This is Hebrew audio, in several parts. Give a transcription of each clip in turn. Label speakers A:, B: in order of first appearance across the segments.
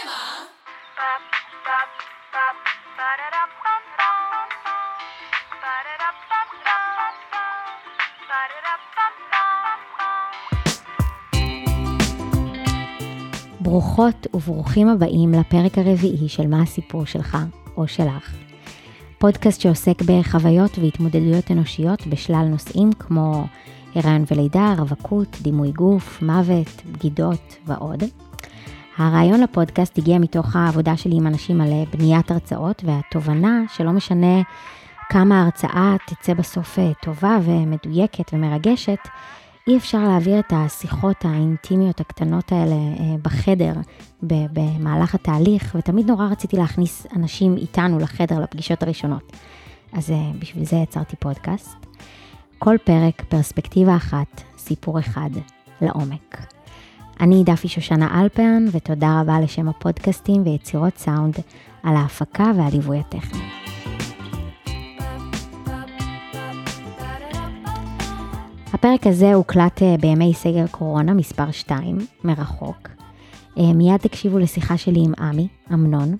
A: שמה?
B: ברוכות וברוכים הבאים לפרק הרביעי של מה הסיפור שלך או שלך. פודקאסט שעוסק בחוויות והתמודדויות אנושיות בשלל נושאים כמו הריון ולידה, רווקות, דימוי גוף, מוות, בגידות ועוד. הרעיון לפודקאסט הגיע מתוך העבודה שלי עם אנשים על בניית הרצאות והתובנה שלא משנה כמה ההרצאה תצא בסוף אה, טובה ומדויקת ומרגשת, אי אפשר להעביר את השיחות האינטימיות הקטנות האלה אה, בחדר במהלך התהליך, ותמיד נורא רציתי להכניס אנשים איתנו לחדר לפגישות הראשונות. אז אה, בשביל זה יצרתי פודקאסט. כל פרק פרספקטיבה אחת, סיפור אחד, לעומק. אני דפי שושנה אלפרן, ותודה רבה לשם הפודקאסטים ויצירות סאונד על ההפקה והליווי הטכני. הפרק הזה הוקלט אה, בימי סגר קורונה מספר 2, מרחוק. אה, מיד תקשיבו לשיחה שלי עם עמי, אמנון.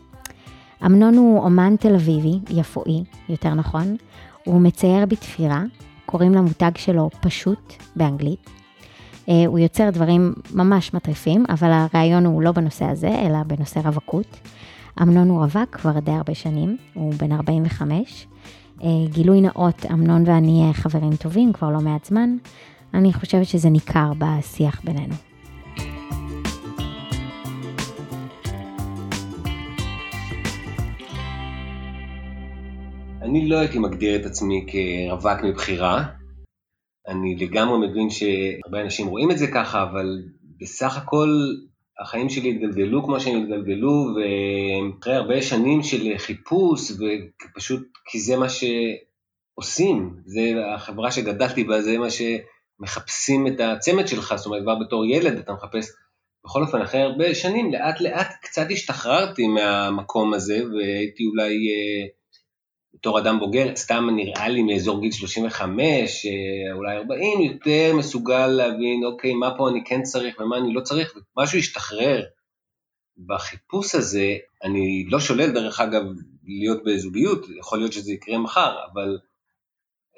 B: אמנון הוא אומן תל אביבי, יפואי, יותר נכון. הוא מצייר בתפירה, קוראים למותג שלו פשוט, באנגלית. אה, הוא יוצר דברים ממש מטריפים, אבל הרעיון הוא לא בנושא הזה, אלא בנושא רווקות. אמנון הוא רווק כבר די הרבה שנים, הוא בן 45. אה, גילוי נאות, אמנון ואני אה, חברים טובים כבר לא מעט זמן. אני חושבת שזה ניכר בשיח בינינו.
C: אני לא הייתי מגדיר את עצמי כרווק מבחירה. אני לגמרי מבין שהרבה אנשים רואים את זה ככה, אבל בסך הכל החיים שלי התגלגלו כמו שהם התגלגלו, ואחרי הרבה שנים של חיפוש, ופשוט כי זה מה שעושים, זה החברה שגדלתי בה, זה מה שמחפשים את הצמד שלך, זאת אומרת, כבר בתור ילד אתה מחפש, בכל אופן, אחרי הרבה שנים, לאט לאט קצת השתחררתי מהמקום הזה, והייתי אולי... בתור אדם בוגר, סתם נראה לי מאזור גיל 35, אה, אולי 40, יותר מסוגל להבין, אוקיי, מה פה אני כן צריך ומה אני לא צריך, ומשהו השתחרר. בחיפוש הזה, אני לא שולל דרך אגב להיות בזוגיות, יכול להיות שזה יקרה מחר, אבל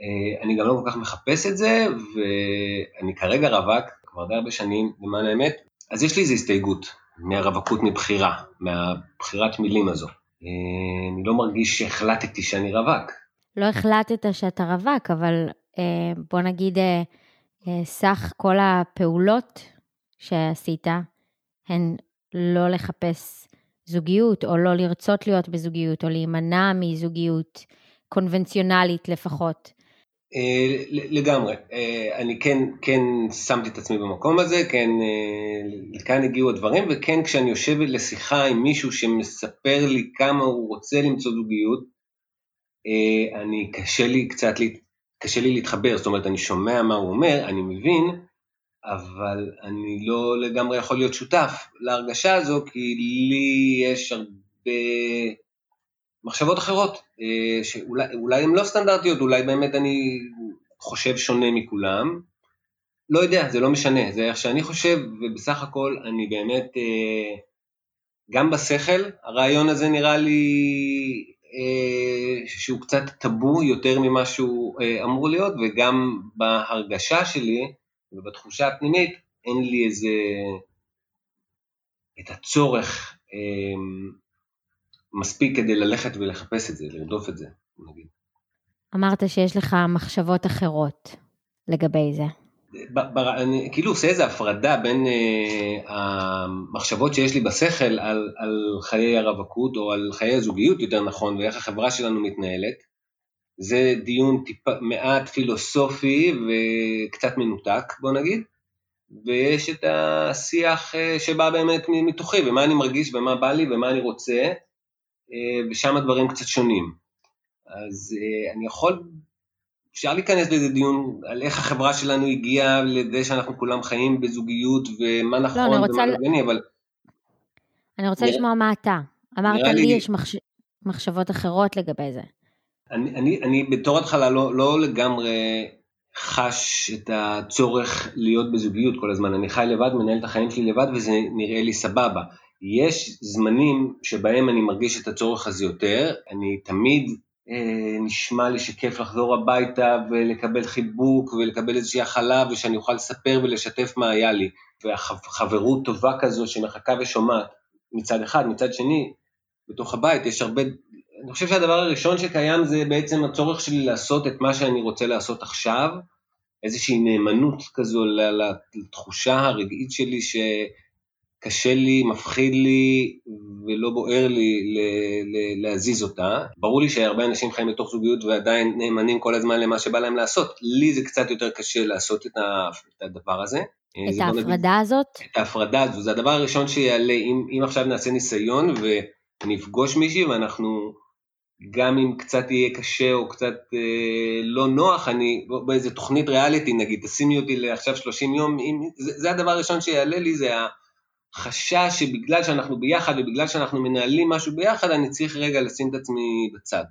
C: אה, אני גם לא כל כך מחפש את זה, ואני כרגע רווק כבר די הרבה שנים, למען האמת, אז יש לי איזו הסתייגות מהרווקות מבחירה, מהבחירת מילים הזו. אה, אני לא מרגיש שהחלטתי שאני רווק.
B: לא החלטת שאתה רווק, אבל אה, בוא נגיד, אה, סך כל הפעולות שעשית הן לא לחפש זוגיות, או לא לרצות להיות בזוגיות, או להימנע מזוגיות קונבנציונלית לפחות.
C: אה, לגמרי, אה, אני כן, כן שמתי את עצמי במקום הזה, כן, אה, כאן הגיעו הדברים, וכן כשאני יושב לשיחה עם מישהו שמספר לי כמה הוא רוצה למצוא זוגיות, אני, קשה לי קצת, קשה לי להתחבר, זאת אומרת, אני שומע מה הוא אומר, אני מבין, אבל אני לא לגמרי יכול להיות שותף להרגשה הזו, כי לי יש הרבה מחשבות אחרות, אה, שאולי הן לא סטנדרטיות, אולי באמת אני חושב שונה מכולם, לא יודע, זה לא משנה, זה איך שאני חושב, ובסך הכל אני באמת, אה, גם בשכל, הרעיון הזה נראה לי אה, שהוא קצת טאבו יותר ממה שהוא אמור להיות, וגם בהרגשה שלי ובתחושה הפנימית, אין לי איזה, את הצורך מספיק כדי ללכת ולחפש את זה, לרדוף את זה, נגיד.
B: אמרת שיש לך מחשבות אחרות לגבי זה.
C: ב- ב- אני כאילו עושה איזו הפרדה בין uh, המחשבות שיש לי בשכל על, על חיי הרווקות או על חיי הזוגיות יותר נכון ואיך החברה שלנו מתנהלת. זה דיון טיפה, מעט פילוסופי וקצת מנותק בוא נגיד. ויש את השיח uh, שבא באמת מתוכי ומה אני מרגיש ומה בא לי ומה אני רוצה אה, ושם הדברים קצת שונים. אז אה, אני יכול, אפשר להיכנס לאיזה דיון על איך החברה שלנו הגיעה לזה שאנחנו כולם חיים בזוגיות ומה נכון לא, ומה לא אבל...
B: אני רוצה נראה, לשמוע מה אתה. אמרת לי, לי יש מחש... מחשבות אחרות לגבי זה.
C: אני, אני, אני בתור התחלה לא, לא לגמרי חש את הצורך להיות בזוגיות כל הזמן. אני חי לבד, מנהל את החיים שלי לבד וזה נראה לי סבבה. יש זמנים שבהם אני מרגיש את הצורך הזה יותר, אני תמיד אה, נשמע לי שכיף לחזור הביתה ולקבל חיבוק ולקבל איזושהי הכלה ושאני אוכל לספר ולשתף מה היה לי. והחברות טובה כזו שמחכה ושומעת מצד אחד, מצד שני, בתוך הבית יש הרבה, אני חושב שהדבר הראשון שקיים זה בעצם הצורך שלי לעשות את מה שאני רוצה לעשות עכשיו, איזושהי נאמנות כזו לתחושה הרגעית שלי ש... קשה לי, מפחיד לי ולא בוער לי להזיז אותה. ברור לי שהרבה אנשים חיים בתוך זוגיות ועדיין נאמנים כל הזמן למה שבא להם לעשות. לי זה קצת יותר קשה לעשות את הדבר הזה.
B: את ההפרדה הזאת?
C: את ההפרדה הזו, זה הדבר הראשון שיעלה, אם, אם עכשיו נעשה ניסיון ונפגוש מישהי ואנחנו, גם אם קצת יהיה קשה או קצת אה, לא נוח, אני, באיזה תוכנית ריאליטי נגיד, תשימי אותי לעכשיו 30 יום, אם, זה, זה הדבר הראשון שיעלה לי, זה ה... חשש שבגלל שאנחנו ביחד ובגלל שאנחנו מנהלים משהו ביחד, אני צריך רגע לשים את עצמי בצד.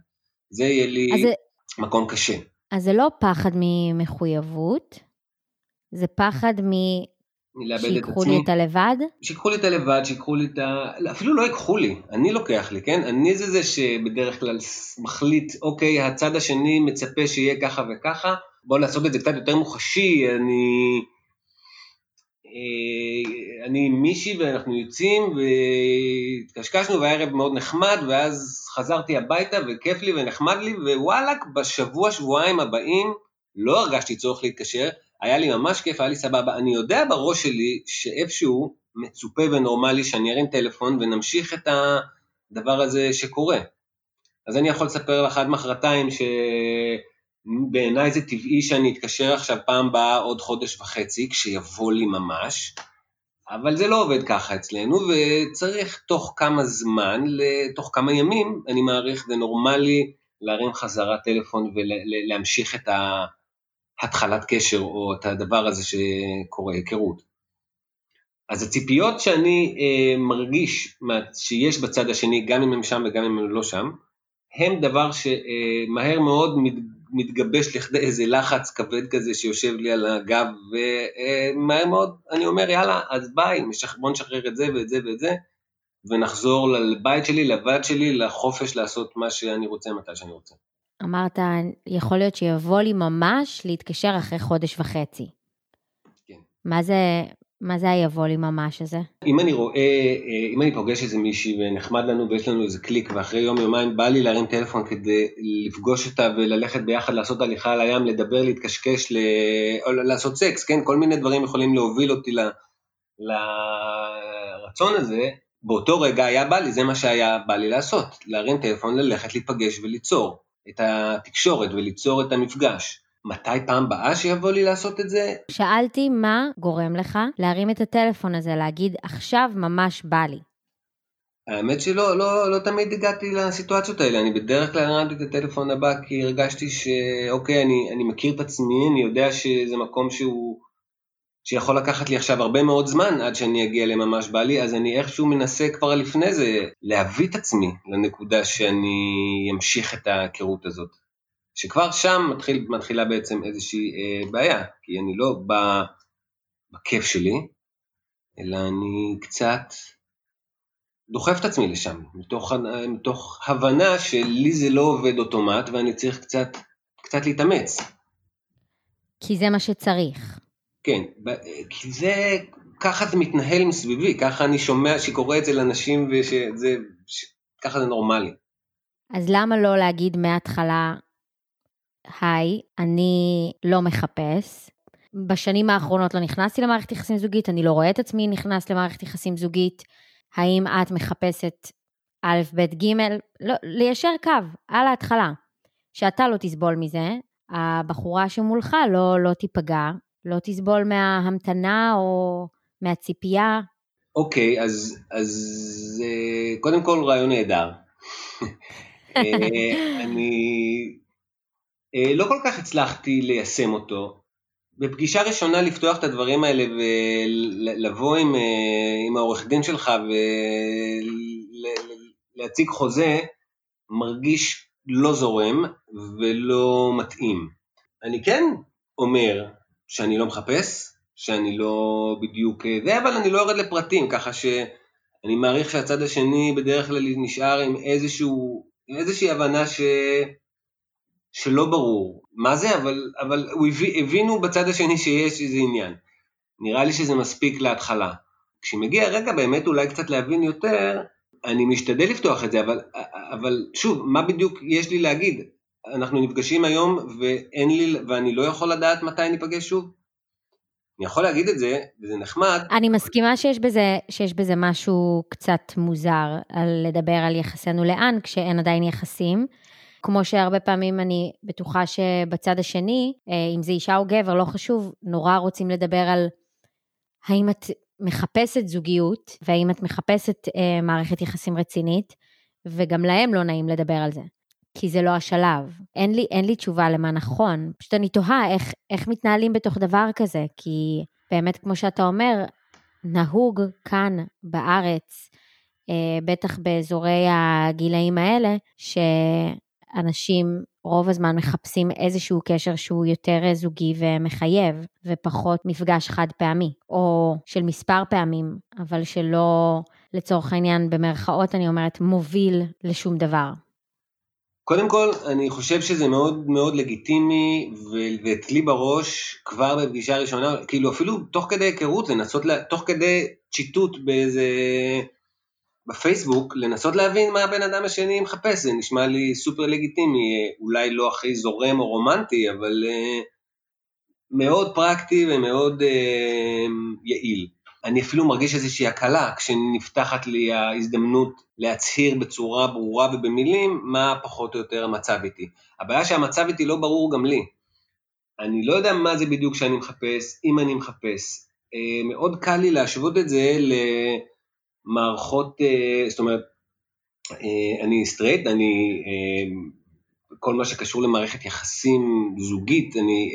C: זה יהיה לי זה, מקום קשה.
B: אז זה לא פחד ממחויבות, זה פחד מ... שיקחו לי את הלבד?
C: שיקחו לי את הלבד, שיקחו לי את ה... אפילו לא ייקחו לי, אני לוקח לי, כן? אני זה זה שבדרך כלל מחליט, אוקיי, הצד השני מצפה שיהיה ככה וככה, בואו לעשות את זה קצת יותר מוחשי, אני... אה, אני עם מישהי ואנחנו יוצאים והתקשקשנו והיה ערב מאוד נחמד ואז חזרתי הביתה וכיף לי ונחמד לי ווואלאק בשבוע שבועיים הבאים לא הרגשתי צורך להתקשר, היה לי ממש כיף, היה לי סבבה. אני יודע בראש שלי שאיפשהו מצופה ונורמלי שאני ארים טלפון ונמשיך את הדבר הזה שקורה. אז אני יכול לספר לך עד מחרתיים ש... בעיניי זה טבעי שאני אתקשר עכשיו פעם באה עוד חודש וחצי, כשיבוא לי ממש, אבל זה לא עובד ככה אצלנו, וצריך תוך כמה זמן, תוך כמה ימים, אני מעריך, זה נורמלי להרים חזרה טלפון ולהמשיך את התחלת קשר, או את הדבר הזה שקורה, היכרות. אז הציפיות שאני אה, מרגיש שיש בצד השני, גם אם הם שם וגם אם הם לא שם, הם דבר שמהר מאוד מתגבש לכדי איזה לחץ כבד כזה שיושב לי על הגב, ומהר מאוד אני אומר יאללה, אז ביי, בוא נשחרר את זה ואת זה ואת זה, ונחזור לבית שלי, לבת שלי, לחופש לעשות מה שאני רוצה מתי שאני רוצה.
B: אמרת, יכול להיות שיבוא לי ממש להתקשר אחרי חודש וחצי. כן. מה זה, מה זה היבוא לי ממש הזה?
C: אם אני רואה, אה, אם אני פוגש איזה מישהי ונחמד לנו ויש לנו איזה קליק ואחרי יום יומיים בא לי להרים טלפון כדי לפגוש אותה וללכת ביחד לעשות הליכה על הים, לדבר, להתקשקש, ל... או לעשות סקס, כן? כל מיני דברים יכולים להוביל אותי ל... לרצון הזה. באותו רגע היה בא לי, זה מה שהיה בא לי לעשות, להרים טלפון, ללכת, להיפגש וליצור את התקשורת וליצור את המפגש. מתי פעם באה שיבוא לי לעשות את זה?
B: שאלתי מה גורם לך להרים את הטלפון הזה, להגיד עכשיו ממש בא לי.
C: האמת שלא לא, לא תמיד הגעתי לסיטואציות האלה, אני בדרך כלל הרמתי את הטלפון הבא כי הרגשתי שאוקיי, אני, אני מכיר את עצמי, אני יודע שזה מקום שהוא, שיכול לקחת לי עכשיו הרבה מאוד זמן עד שאני אגיע לממש בא לי, אז אני איכשהו מנסה כבר לפני זה להביא את עצמי לנקודה שאני אמשיך את ההיכרות הזאת. שכבר שם מתחיל, מתחילה בעצם איזושהי אה, בעיה, כי אני לא בא בכיף שלי, אלא אני קצת דוחף את עצמי לשם, מתוך, מתוך הבנה שלי זה לא עובד אוטומט ואני צריך קצת, קצת להתאמץ.
B: כי זה מה שצריך.
C: כן, כי זה, ככה זה מתנהל מסביבי, ככה אני שומע שקורה את זה לאנשים וככה זה נורמלי.
B: אז למה לא להגיד מההתחלה, היי, אני לא מחפש. בשנים האחרונות לא נכנסתי למערכת יחסים זוגית, אני לא רואה את עצמי נכנס למערכת יחסים זוגית. האם את מחפשת א', ב', ג', לא, ליישר קו, על ההתחלה. שאתה לא תסבול מזה, הבחורה שמולך לא, לא תיפגע, לא תסבול מההמתנה או מהציפייה.
C: אוקיי, okay, אז, אז אה, קודם כל רעיון נהדר. אה, אני לא כל כך הצלחתי ליישם אותו. בפגישה ראשונה לפתוח את הדברים האלה ולבוא עם, אה, עם העורך דין שלך ולהציג חוזה, מרגיש לא זורם ולא מתאים. אני כן אומר שאני לא מחפש, שאני לא בדיוק זה, אבל אני לא יורד לפרטים, ככה ש... אני מעריך שהצד השני בדרך כלל נשאר עם איזשהו, איזושהי הבנה ש... שלא ברור מה זה, אבל, אבל הוא הביא, הבינו בצד השני שיש איזה עניין. נראה לי שזה מספיק להתחלה. כשמגיע הרגע באמת אולי קצת להבין יותר, אני משתדל לפתוח את זה, אבל, אבל שוב, מה בדיוק יש לי להגיד? אנחנו נפגשים היום ואין לי, ואני לא יכול לדעת מתי ניפגש שוב? אני יכול להגיד את זה, וזה נחמד.
B: אני מסכימה שיש בזה, שיש בזה משהו קצת מוזר, על לדבר על יחסינו לאן, כשאין עדיין יחסים. כמו שהרבה פעמים אני בטוחה שבצד השני, אה, אם זה אישה או גבר, לא חשוב, נורא רוצים לדבר על האם את מחפשת זוגיות, והאם את מחפשת אה, מערכת יחסים רצינית, וגם להם לא נעים לדבר על זה. כי זה לא השלב. אין לי, אין לי תשובה למה נכון. פשוט אני תוהה איך, איך מתנהלים בתוך דבר כזה, כי באמת, כמו שאתה אומר, נהוג כאן בארץ, אה, בטח באזורי הגילאים האלה, שאנשים רוב הזמן מחפשים איזשהו קשר שהוא יותר זוגי ומחייב, ופחות מפגש חד פעמי, או של מספר פעמים, אבל שלא, לצורך העניין, במרכאות אני אומרת, מוביל לשום דבר.
C: קודם כל, אני חושב שזה מאוד מאוד לגיטימי, ואצלי בראש, כבר בפגישה ראשונה, כאילו אפילו תוך כדי היכרות, לנסות, לה, תוך כדי צ'יטוט באיזה... בפייסבוק, לנסות להבין מה הבן אדם השני מחפש, זה נשמע לי סופר לגיטימי, אולי לא הכי זורם או רומנטי, אבל uh, מאוד פרקטי ומאוד uh, יעיל. אני אפילו מרגיש איזושהי הקלה כשנפתחת לי ההזדמנות להצהיר בצורה ברורה ובמילים מה פחות או יותר המצב איתי. הבעיה שהמצב איתי לא ברור גם לי. אני לא יודע מה זה בדיוק שאני מחפש, אם אני מחפש. אה, מאוד קל לי להשוות את זה למערכות, אה, זאת אומרת, אה, אני סטרייט, אני, כל מה שקשור למערכת יחסים זוגית, אני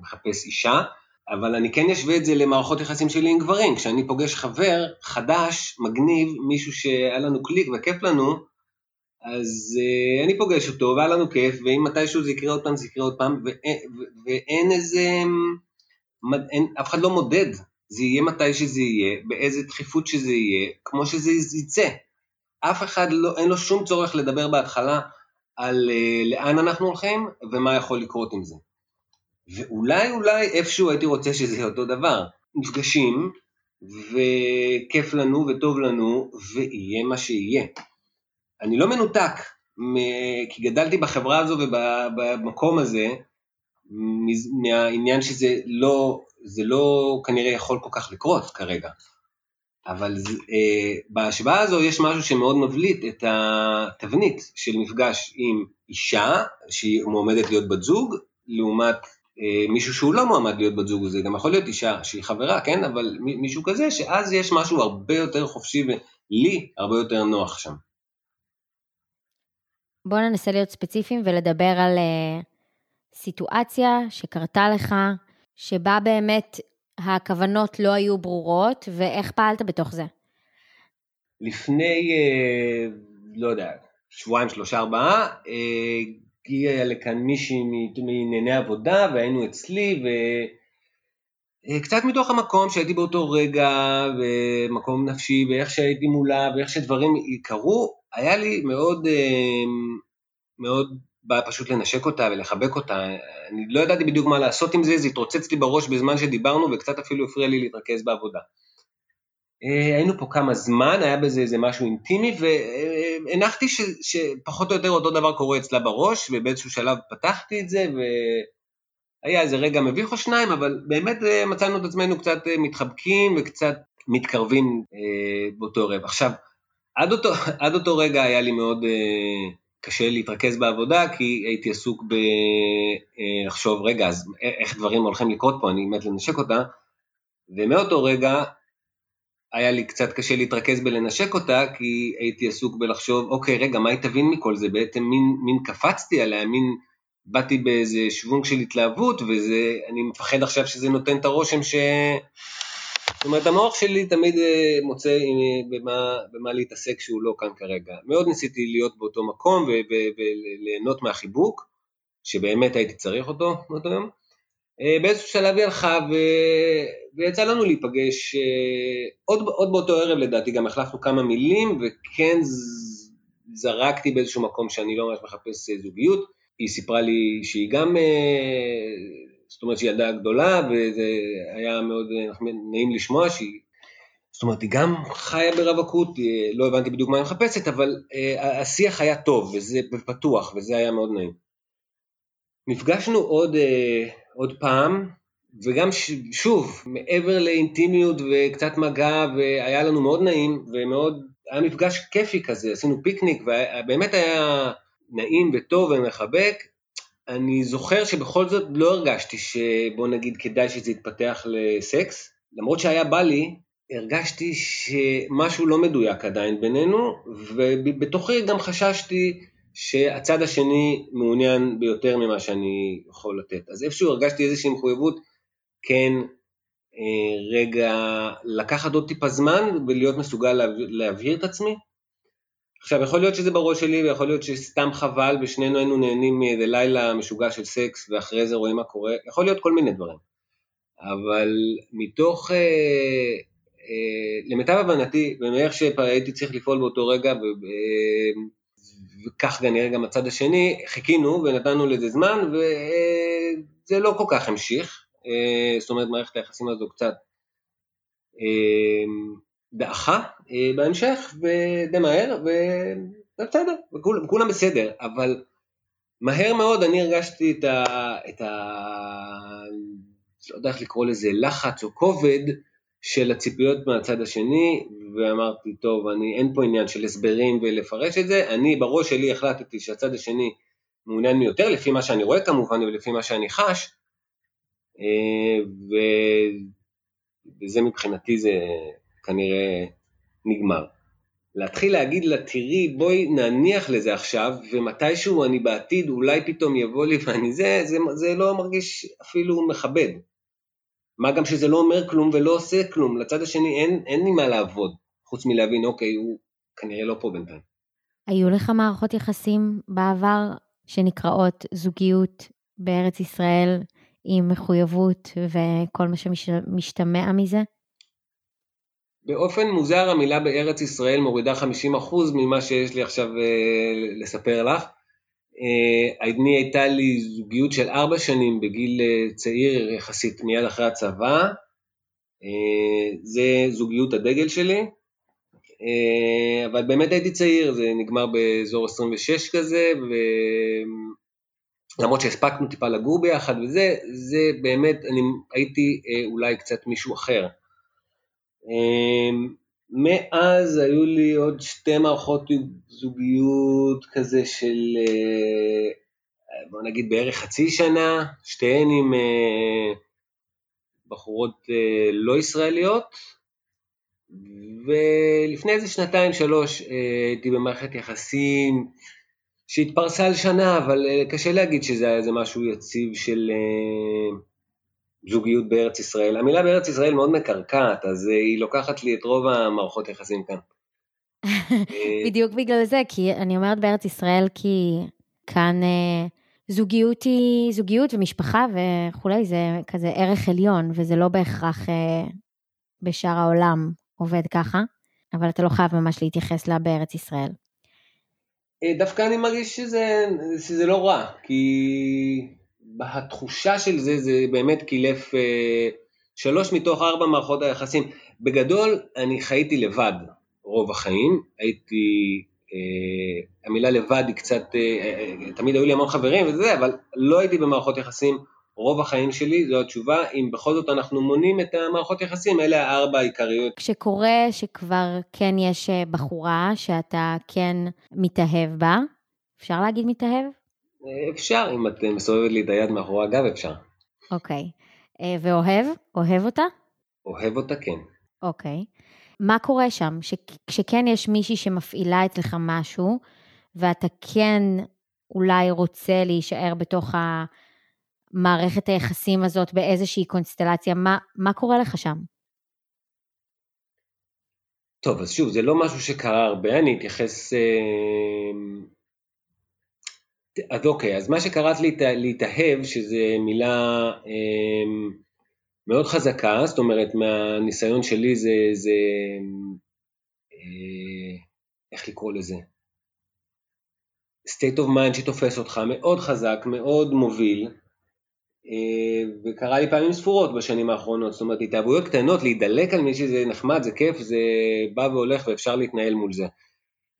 C: מחפש אישה, אבל אני כן אשווה את זה למערכות יחסים שלי עם גברים. כשאני פוגש חבר חדש, מגניב, מישהו שהיה לנו קליק וכיף לנו, אז uh, אני פוגש אותו והיה לנו כיף, ואם מתישהו זה יקרה עוד פעם, זה יקרה עוד פעם, ואין, ואין איזה, אין, אף אחד לא מודד, זה יהיה מתי שזה יהיה, באיזה דחיפות שזה יהיה, כמו שזה יצא. אף אחד לא, אין לו שום צורך לדבר בהתחלה על uh, לאן אנחנו הולכים ומה יכול לקרות עם זה. ואולי אולי איפשהו הייתי רוצה שזה יהיה אותו דבר. נפגשים, וכיף לנו וטוב לנו, ויהיה מה שיהיה. אני לא מנותק, כי גדלתי בחברה הזו ובמקום הזה, מהעניין שזה לא, זה לא כנראה יכול כל כך לקרות כרגע. אבל אה, בהשוואה הזו יש משהו שמאוד מבליט את התבנית של מפגש עם אישה שהיא מועמדת להיות בת זוג, לעומת אה, מישהו שהוא לא מועמד להיות בת זוג, זה גם יכול להיות אישה שהיא חברה, כן? אבל מישהו כזה, שאז יש משהו הרבה יותר חופשי ולי הרבה יותר נוח שם.
B: בוא ננסה להיות ספציפיים ולדבר על uh, סיטואציה שקרתה לך, שבה באמת הכוונות לא היו ברורות, ואיך פעלת בתוך זה.
C: לפני, uh, לא יודע, שבועיים, שלושה, ארבעה, uh, הגיעה לכאן מישהי מענייני עבודה והיינו אצלי וקצת מתוך המקום שהייתי באותו רגע ומקום נפשי ואיך שהייתי מולה ואיך שדברים קרו, היה לי מאוד, אה, מאוד בא פשוט לנשק אותה ולחבק אותה. אני לא ידעתי בדיוק מה לעשות עם זה, זה התרוצץ לי בראש בזמן שדיברנו וקצת אפילו הפריע לי להתרכז בעבודה. אה, היינו פה כמה זמן, היה בזה איזה משהו אינטימי, והנחתי ש, שפחות או יותר אותו דבר קורה אצלה בראש, ובאיזשהו שלב פתחתי את זה, והיה איזה רגע מביך או שניים, אבל באמת אה, מצאנו את עצמנו קצת אה, מתחבקים וקצת מתקרבים באותו ערב. עכשיו, עד אותו, עד אותו רגע היה לי מאוד קשה להתרכז בעבודה, כי הייתי עסוק בלחשוב, רגע, אז איך דברים הולכים לקרות פה, אני מת לנשק אותה, ומאותו רגע היה לי קצת קשה להתרכז בלנשק אותה, כי הייתי עסוק בלחשוב, אוקיי, רגע, מה היא תבין מכל זה? בעצם מין, מין קפצתי עליה, מין באתי באיזה שוונג של התלהבות, ואני מפחד עכשיו שזה נותן את הרושם ש... זאת אומרת, המוח שלי תמיד אה, מוצא אה, במה, במה להתעסק שהוא לא כאן כרגע. מאוד ניסיתי להיות באותו מקום וליהנות מהחיבוק, שבאמת הייתי צריך אותו באותו יום, באיזשהו שלב היא הלכה ו... ויצא לנו להיפגש עוד, עוד באותו ערב לדעתי, גם החלפנו כמה מילים וכן זרקתי באיזשהו מקום שאני לא ממש מחפש זוגיות, היא סיפרה לי שהיא גם, זאת אומרת שהיא ילדה גדולה וזה היה מאוד נעים לשמוע שהיא זאת אומרת, היא גם חיה ברווקות, לא הבנתי בדיוק מה היא מחפשת, אבל אה, השיח היה טוב וזה פתוח, וזה היה מאוד נעים. נפגשנו עוד, אה, עוד פעם, וגם ש, שוב, מעבר לאינטימיות וקצת מגע, והיה לנו מאוד נעים, ומאוד, היה מפגש כיפי כזה, עשינו פיקניק, ובאמת היה נעים וטוב ומחבק. אני זוכר שבכל זאת לא הרגשתי שבוא נגיד כדאי שזה יתפתח לסקס, למרות שהיה בא לי, הרגשתי שמשהו לא מדויק עדיין בינינו, ובתוכי גם חששתי שהצד השני מעוניין ביותר ממה שאני יכול לתת. אז איפשהו הרגשתי איזושהי מחויבות, כן, אה, רגע, לקחת עוד טיפה זמן ולהיות מסוגל להבהיר את עצמי. עכשיו, יכול להיות שזה בראש שלי, ויכול להיות שסתם חבל, ושנינו היינו נהנים מאיזה לילה משוגע של סקס, ואחרי זה רואים מה קורה, יכול להיות כל מיני דברים. אבל מתוך אה, אה, למיטב הבנתי, ומאיך שהייתי צריך לפעול באותו רגע, אה, וכך כנראה גם הצד השני, חיכינו ונתנו לזה זמן, וזה לא כל כך המשיך. אה, זאת אומרת, מערכת היחסים הזו קצת דעכה בהמשך, ודי מהר, ובסדר, וכולם בסדר, אבל מהר מאוד אני הרגשתי את ה... את ה... לא יודע איך לקרוא לזה, לחץ או כובד, של הציפיות מהצד השני, ואמרתי, טוב, אני, אין פה עניין של הסברים ולפרש את זה, אני בראש שלי החלטתי שהצד השני מעוניין יותר, לפי מה שאני רואה כמובן ולפי מה שאני חש, אה, ו... וזה מבחינתי זה כנראה נגמר. להתחיל להגיד לה, תראי, בואי נניח לזה עכשיו, ומתישהו אני בעתיד אולי פתאום יבוא לי ואני זה, זה, זה לא מרגיש אפילו מכבד. מה גם שזה לא אומר כלום ולא עושה כלום, לצד השני אין, אין לי מה לעבוד, חוץ מלהבין, אוקיי, הוא כנראה לא פה בינתיים.
B: היו לך מערכות יחסים בעבר שנקראות זוגיות בארץ ישראל עם מחויבות וכל מה שמשתמע מזה?
C: באופן מוזר המילה בארץ ישראל מורידה 50% ממה שיש לי עכשיו אה, לספר לך. אה, אני הייתה לי זוגיות של ארבע שנים בגיל אה, צעיר יחסית מיד אחרי הצבא, אה, זה זוגיות הדגל שלי, אבל באמת הייתי צעיר, זה נגמר באזור 26 כזה, ולמרות שהספקנו טיפה לגור ביחד וזה, זה באמת, אני הייתי אולי קצת מישהו אחר. מאז היו לי עוד שתי מערכות זוגיות כזה של, אה, בוא נגיד בערך חצי שנה, שתיהן עם אה, בחורות אה, לא ישראליות, ולפני איזה שנתיים שלוש הייתי במערכת יחסים שהתפרסה על שנה, אבל קשה להגיד שזה היה איזה משהו יציב של זוגיות בארץ ישראל. המילה בארץ ישראל מאוד מקרקעת, אז אה, היא לוקחת לי את רוב המערכות יחסים כאן.
B: אה, בדיוק בגלל זה, כי אני אומרת בארץ ישראל כי כאן אה, זוגיות היא זוגיות ומשפחה וכולי, זה כזה ערך עליון, וזה לא בהכרח בשאר העולם עובד ככה, אבל אתה לא חייב ממש להתייחס לה בארץ ישראל.
C: דווקא אני מרגיש שזה, שזה לא רע, כי התחושה של זה, זה באמת קילף אה, שלוש מתוך ארבע מערכות היחסים. בגדול, אני חייתי לבד רוב החיים, הייתי, אה, המילה לבד היא קצת, אה, אה, תמיד היו לי המון חברים וזה, אבל לא הייתי במערכות יחסים רוב החיים שלי, זו התשובה. אם בכל זאת אנחנו מונים את המערכות יחסים, אלה הארבע העיקריות.
B: כשקורה שכבר כן יש אה, בחורה שאתה כן מתאהב בה, אפשר להגיד מתאהב?
C: אפשר, אם את מסובבת לי את היד מאחורי הגב, אפשר.
B: אוקיי. אה, ואוהב? אוהב אותה?
C: אוהב אותה, כן.
B: אוקיי. מה קורה שם? כשכן יש מישהי שמפעילה אצלך משהו, ואתה כן אולי רוצה להישאר בתוך המערכת היחסים הזאת באיזושהי קונסטלציה, מה, מה קורה לך שם?
C: טוב, אז שוב, זה לא משהו שקרה הרבה, אני אתייחס אה, אז אוקיי, אז מה שקראת להתאהב, שזה מילה אה, מאוד חזקה, זאת אומרת מהניסיון שלי זה, זה אה, איך לקרוא לזה? state of mind שתופס אותך מאוד חזק, מאוד מוביל, אה, וקרה לי פעמים ספורות בשנים האחרונות, זאת אומרת התאהבויות קטנות, להידלק על מישהי זה נחמד, זה כיף, זה בא והולך ואפשר להתנהל מול זה.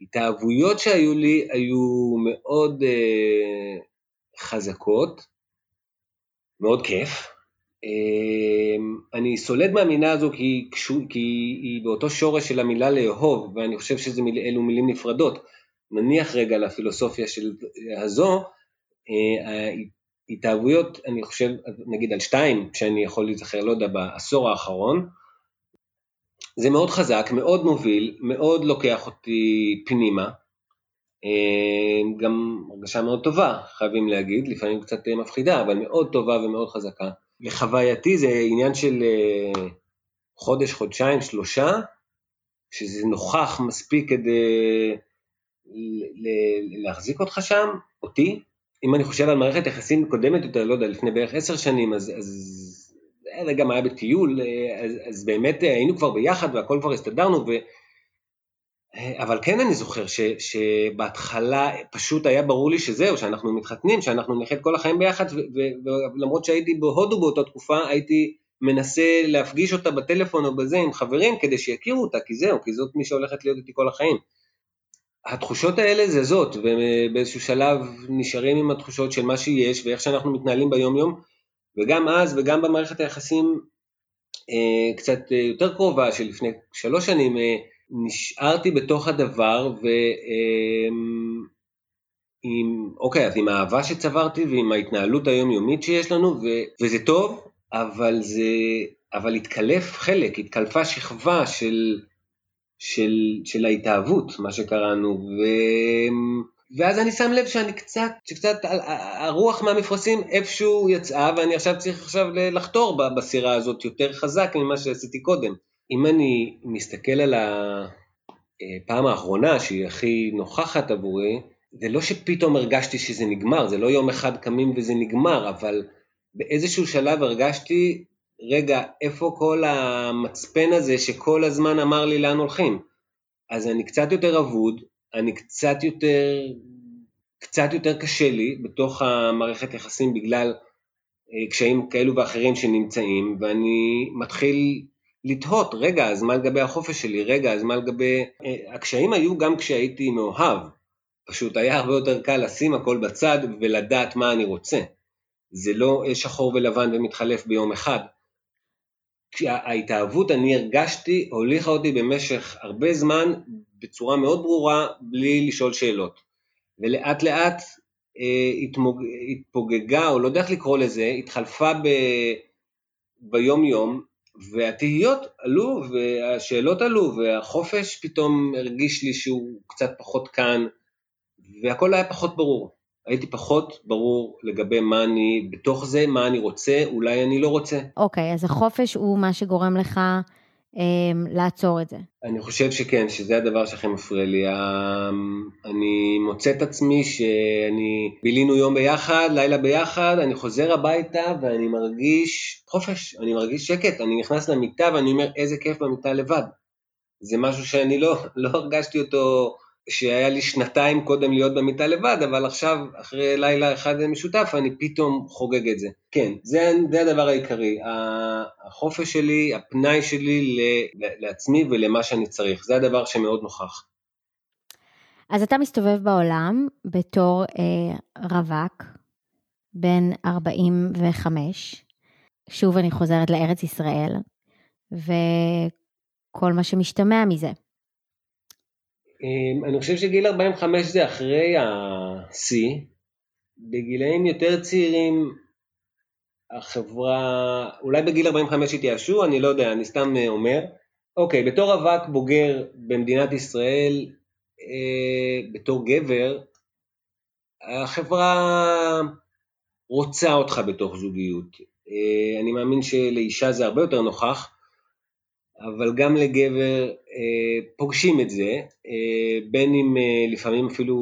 C: התאהבויות שהיו לי היו מאוד uh, חזקות, מאוד כיף. Uh, אני סולד מהמילה הזו כי, כי היא באותו שורש של המילה לאהוב, ואני חושב שאלו מילים נפרדות. נניח רגע לפילוסופיה של הזו, uh, התאהבויות, אני חושב, נגיד על שתיים שאני יכול להיזכר, לא יודע, בעשור האחרון, זה מאוד חזק, מאוד מוביל, מאוד לוקח אותי פנימה, אה, גם הרגשה מאוד טובה, חייבים להגיד, לפעמים קצת מפחידה, אבל מאוד טובה ומאוד חזקה. לחווייתי זה עניין של אה, חודש, חודשיים, שלושה, שזה נוכח מספיק כדי להחזיק אותך שם, אותי. אם אני חושב על מערכת יחסים קודמת יותר, לא יודע, לפני בערך עשר שנים, אז, אז זה גם היה בטיול, אה, אז, אז באמת אה, היינו כבר ביחד והכל כבר הסתדרנו, ו... אה, אבל כן אני זוכר ש, שבהתחלה פשוט היה ברור לי שזהו, שאנחנו מתחתנים, שאנחנו נחיה כל החיים ביחד, ולמרות שהייתי בהודו באותה תקופה, הייתי מנסה להפגיש אותה בטלפון או בזה עם חברים כדי שיכירו אותה, כי זהו, כי זאת מי שהולכת להיות איתי כל החיים. התחושות האלה זה זאת, ובאיזשהו שלב נשארים עם התחושות של מה שיש ואיך שאנחנו מתנהלים ביום יום, וגם אז וגם במערכת היחסים אה, קצת יותר קרובה של לפני שלוש שנים, אה, נשארתי בתוך הדבר ועם, אה, אוקיי, אז עם האהבה שצברתי ועם ההתנהלות היומיומית שיש לנו, ו, וזה טוב, אבל זה, אבל התקלף חלק, התקלפה שכבה של, של, של ההתאהבות, מה שקראנו, ו... ואז אני שם לב שאני קצת, שקצת הרוח מהמפרשים איפשהו יצאה ואני עכשיו צריך עכשיו לחתור בסירה הזאת יותר חזק ממה שעשיתי קודם. אם אני מסתכל על הפעם האחרונה שהיא הכי נוכחת עבורי, זה לא שפתאום הרגשתי שזה נגמר, זה לא יום אחד קמים וזה נגמר, אבל באיזשהו שלב הרגשתי, רגע, איפה כל המצפן הזה שכל הזמן אמר לי לאן הולכים? אז אני קצת יותר אבוד, אני קצת יותר, קצת יותר קשה לי בתוך המערכת יחסים בגלל אה, קשיים כאלו ואחרים שנמצאים, ואני מתחיל לתהות, רגע, אז מה לגבי החופש שלי? רגע, אז מה לגבי... אה, הקשיים היו גם כשהייתי מאוהב, פשוט היה הרבה יותר קל לשים הכל בצד ולדעת מה אני רוצה. זה לא שחור ולבן ומתחלף ביום אחד. ההתאהבות, אני הרגשתי, הוליכה אותי במשך הרבה זמן בצורה מאוד ברורה, בלי לשאול שאלות. ולאט לאט אה, התמוג... התפוגגה, או לא יודע איך לקרוא לזה, התחלפה ב... ביום יום, והתהיות עלו, והשאלות עלו, והחופש פתאום הרגיש לי שהוא קצת פחות כאן, והכל היה פחות ברור. הייתי פחות ברור לגבי מה אני, בתוך זה, מה אני רוצה, אולי אני לא רוצה.
B: אוקיי, okay, אז החופש הוא מה שגורם לך לעצור את זה.
C: אני חושב שכן, שזה הדבר שהכי מפריע לי. אמ, אני מוצא את עצמי שאני בילינו יום ביחד, לילה ביחד, אני חוזר הביתה ואני מרגיש חופש, אני מרגיש שקט, אני נכנס למיטה ואני אומר איזה כיף במיטה לבד. זה משהו שאני לא, לא הרגשתי אותו שהיה לי שנתיים קודם להיות במיטה לבד, אבל עכשיו, אחרי לילה אחד משותף, אני פתאום חוגג את זה. כן, זה, זה הדבר העיקרי, החופש שלי, הפנאי שלי לעצמי ולמה שאני צריך, זה הדבר שמאוד נוכח.
B: אז אתה מסתובב בעולם בתור אה, רווק, בן 45, שוב אני חוזרת לארץ ישראל, וכל מה שמשתמע מזה.
C: אמ, אני חושב שגיל 45 זה אחרי השיא. בגילאים יותר צעירים החברה, אולי בגיל 45 התייאשו, אני לא יודע, אני סתם אה, אומר. אוקיי, בתור רווק בוגר במדינת ישראל, אה, בתור גבר, החברה רוצה אותך בתוך זוגיות. אה, אני מאמין שלאישה זה הרבה יותר נוכח, אבל גם לגבר אה, פוגשים את זה, אה, בין אם אה, לפעמים אפילו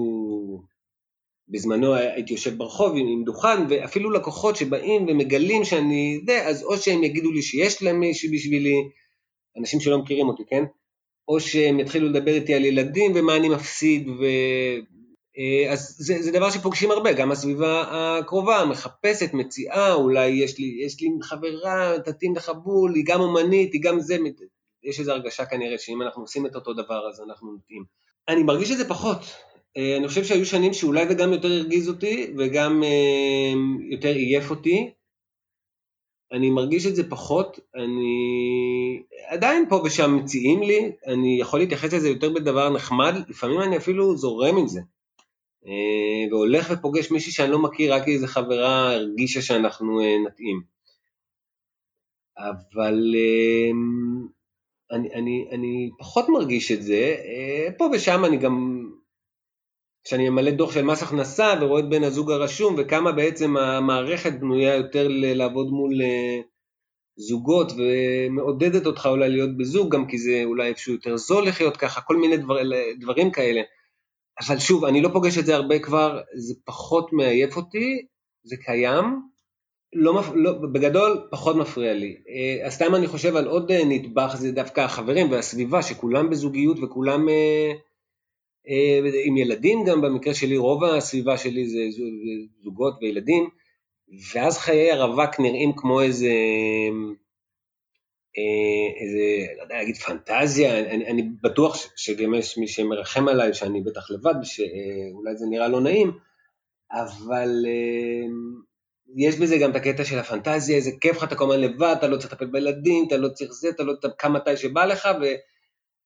C: בזמנו הייתי יושב ברחוב עם, דוכן, ואפילו לקוחות שבאים ומגלים שאני זה, אז או שהם יגידו לי שיש להם מישהו בשבילי, אנשים שלא מכירים אותי, כן? או שהם יתחילו לדבר איתי על ילדים ומה אני מפסיד, ו... אה, אז זה, זה דבר שפוגשים הרבה, גם הסביבה הקרובה מחפשת, מציעה, אולי יש לי, יש לי חברה, תתאים לך בול, היא גם אומנית, היא גם זה, יש איזו הרגשה כנראה שאם אנחנו עושים את אותו דבר אז אנחנו נתאים. אני מרגיש את זה פחות, אה, אני חושב שהיו שנים שאולי זה גם יותר הרגיז אותי וגם אה, יותר עייף אותי. אני מרגיש את זה פחות, אני עדיין פה ושם מציעים לי, אני יכול להתייחס לזה יותר בדבר נחמד, לפעמים אני אפילו זורם עם זה. אה, והולך ופוגש מישהי שאני לא מכיר, רק איזה חברה הרגישה שאנחנו נתאים. אבל אני, אני, אני פחות מרגיש את זה, פה ושם אני גם כשאני ממלא דוח של מס הכנסה ורואה את בן הזוג הרשום וכמה בעצם המערכת בנויה יותר לעבוד מול אה, זוגות ומעודדת אותך אולי להיות בזוג, גם כי זה אולי איפשהו יותר זול לחיות ככה, כל מיני דבר, דברים כאלה. אבל שוב, אני לא פוגש את זה הרבה כבר, זה פחות מעייף אותי, זה קיים, לא, לא, בגדול פחות מפריע לי. אז אה, סתם אני חושב על עוד אה, נדבך, זה דווקא החברים והסביבה, שכולם בזוגיות וכולם... אה, עם ילדים גם, במקרה שלי רוב הסביבה שלי זה זוגות וילדים, ואז חיי הרווק נראים כמו איזה, אה, איזה, לא יודע להגיד פנטזיה, אני, אני בטוח שגם יש מי שמרחם עליי שאני בטח לבד, שאולי זה נראה לא נעים, אבל אה, יש בזה גם את הקטע של הפנטזיה, איזה כיף לך, אתה כל הזמן לבד, אתה לא צריך לטפל בילדים, אתה לא צריך זה, אתה לא כמה מתי שבא לך, ו...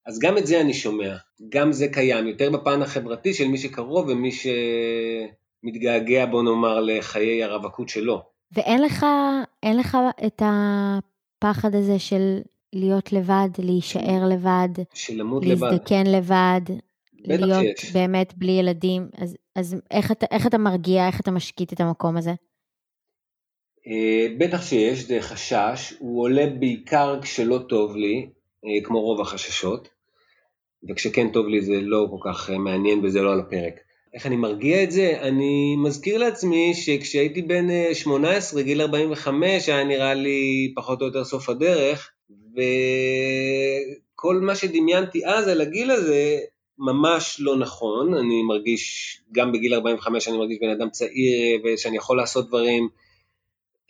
C: אז גם את זה אני שומע, גם זה קיים, יותר בפן החברתי של מי שקרוב ומי שמתגעגע, בוא נאמר, לחיי הרווקות שלו.
B: ואין לך, לך את הפחד הזה של להיות לבד, להישאר לבד,
C: למות
B: לבד, להזדקן לבד, להיות
C: שיש.
B: באמת בלי ילדים, אז, אז איך, אתה, איך אתה מרגיע, איך אתה משקיט את המקום הזה?
C: אה, בטח שיש, זה חשש, הוא עולה בעיקר כשלא טוב לי, אה, כמו רוב החששות, וכשכן טוב לי זה לא כל כך אה, מעניין וזה לא על הפרק. איך אני מרגיע את זה? אני מזכיר לעצמי שכשהייתי בן 18, אה, גיל 45, היה נראה לי פחות או יותר סוף הדרך, וכל מה שדמיינתי אז על הגיל הזה ממש לא נכון, אני מרגיש, גם בגיל 45 אני מרגיש בן אדם צעיר ושאני יכול לעשות דברים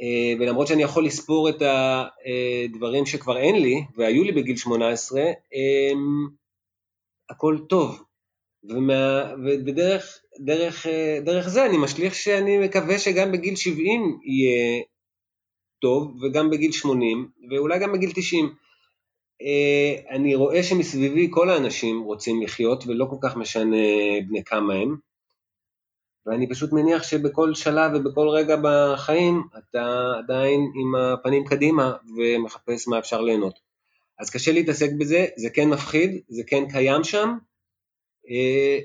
C: אה, ולמרות שאני יכול לספור את הדברים שכבר אין לי, והיו לי בגיל 18, הכל טוב. ומה, ודרך דרך, דרך זה אני משליך שאני מקווה שגם בגיל 70 יהיה טוב, וגם בגיל 80, ואולי גם בגיל 90. אה, אני רואה שמסביבי כל האנשים רוצים לחיות, ולא כל כך משנה בני כמה הם. ואני פשוט מניח שבכל שלב ובכל רגע בחיים אתה עדיין עם הפנים קדימה ומחפש מה אפשר ליהנות. אז קשה להתעסק בזה, זה כן מפחיד, זה כן קיים שם. אה,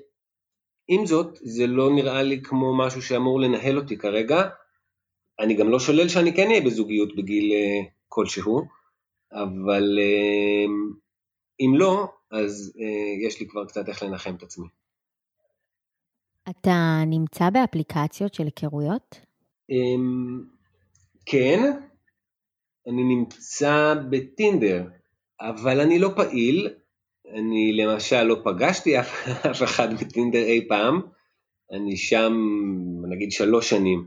C: עם זאת, זה לא נראה לי כמו משהו שאמור לנהל אותי כרגע. אני גם לא שולל שאני כן אהיה בזוגיות בגיל אה, כלשהו, אבל אה, אם לא, אז יש לי כבר קצת איך לנחם את עצמי.
B: אתה נמצא באפליקציות של היכרויות?
C: אמ, כן, אני נמצא בטינדר, אבל אני לא פעיל. אני למשל לא פגשתי אף, אחד בטינדר אי פעם. אני שם נגיד שלוש שנים.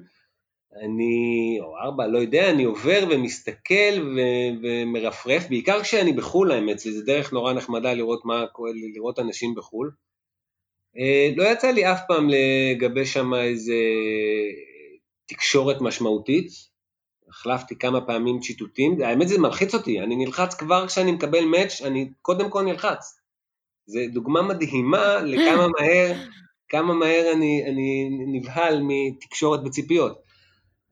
C: אני, או ארבע, לא יודע, אני עובר ומסתכל ו- ומרפרף, בעיקר כשאני בחו"ל האמת, זה דרך נורא נחמדה לראות מה, לראות אנשים בחו"ל. אה, לא יצא לי אף פעם לגבש שם איזה תקשורת משמעותית, החלפתי כמה פעמים ציטוטים, האמת זה מלחיץ אותי, אני נלחץ כבר כשאני מקבל מאץ', אני קודם כל נלחץ. זו דוגמה מדהימה לכמה מהר, כמה מהר אני, אני נבהל מתקשורת בציפיות.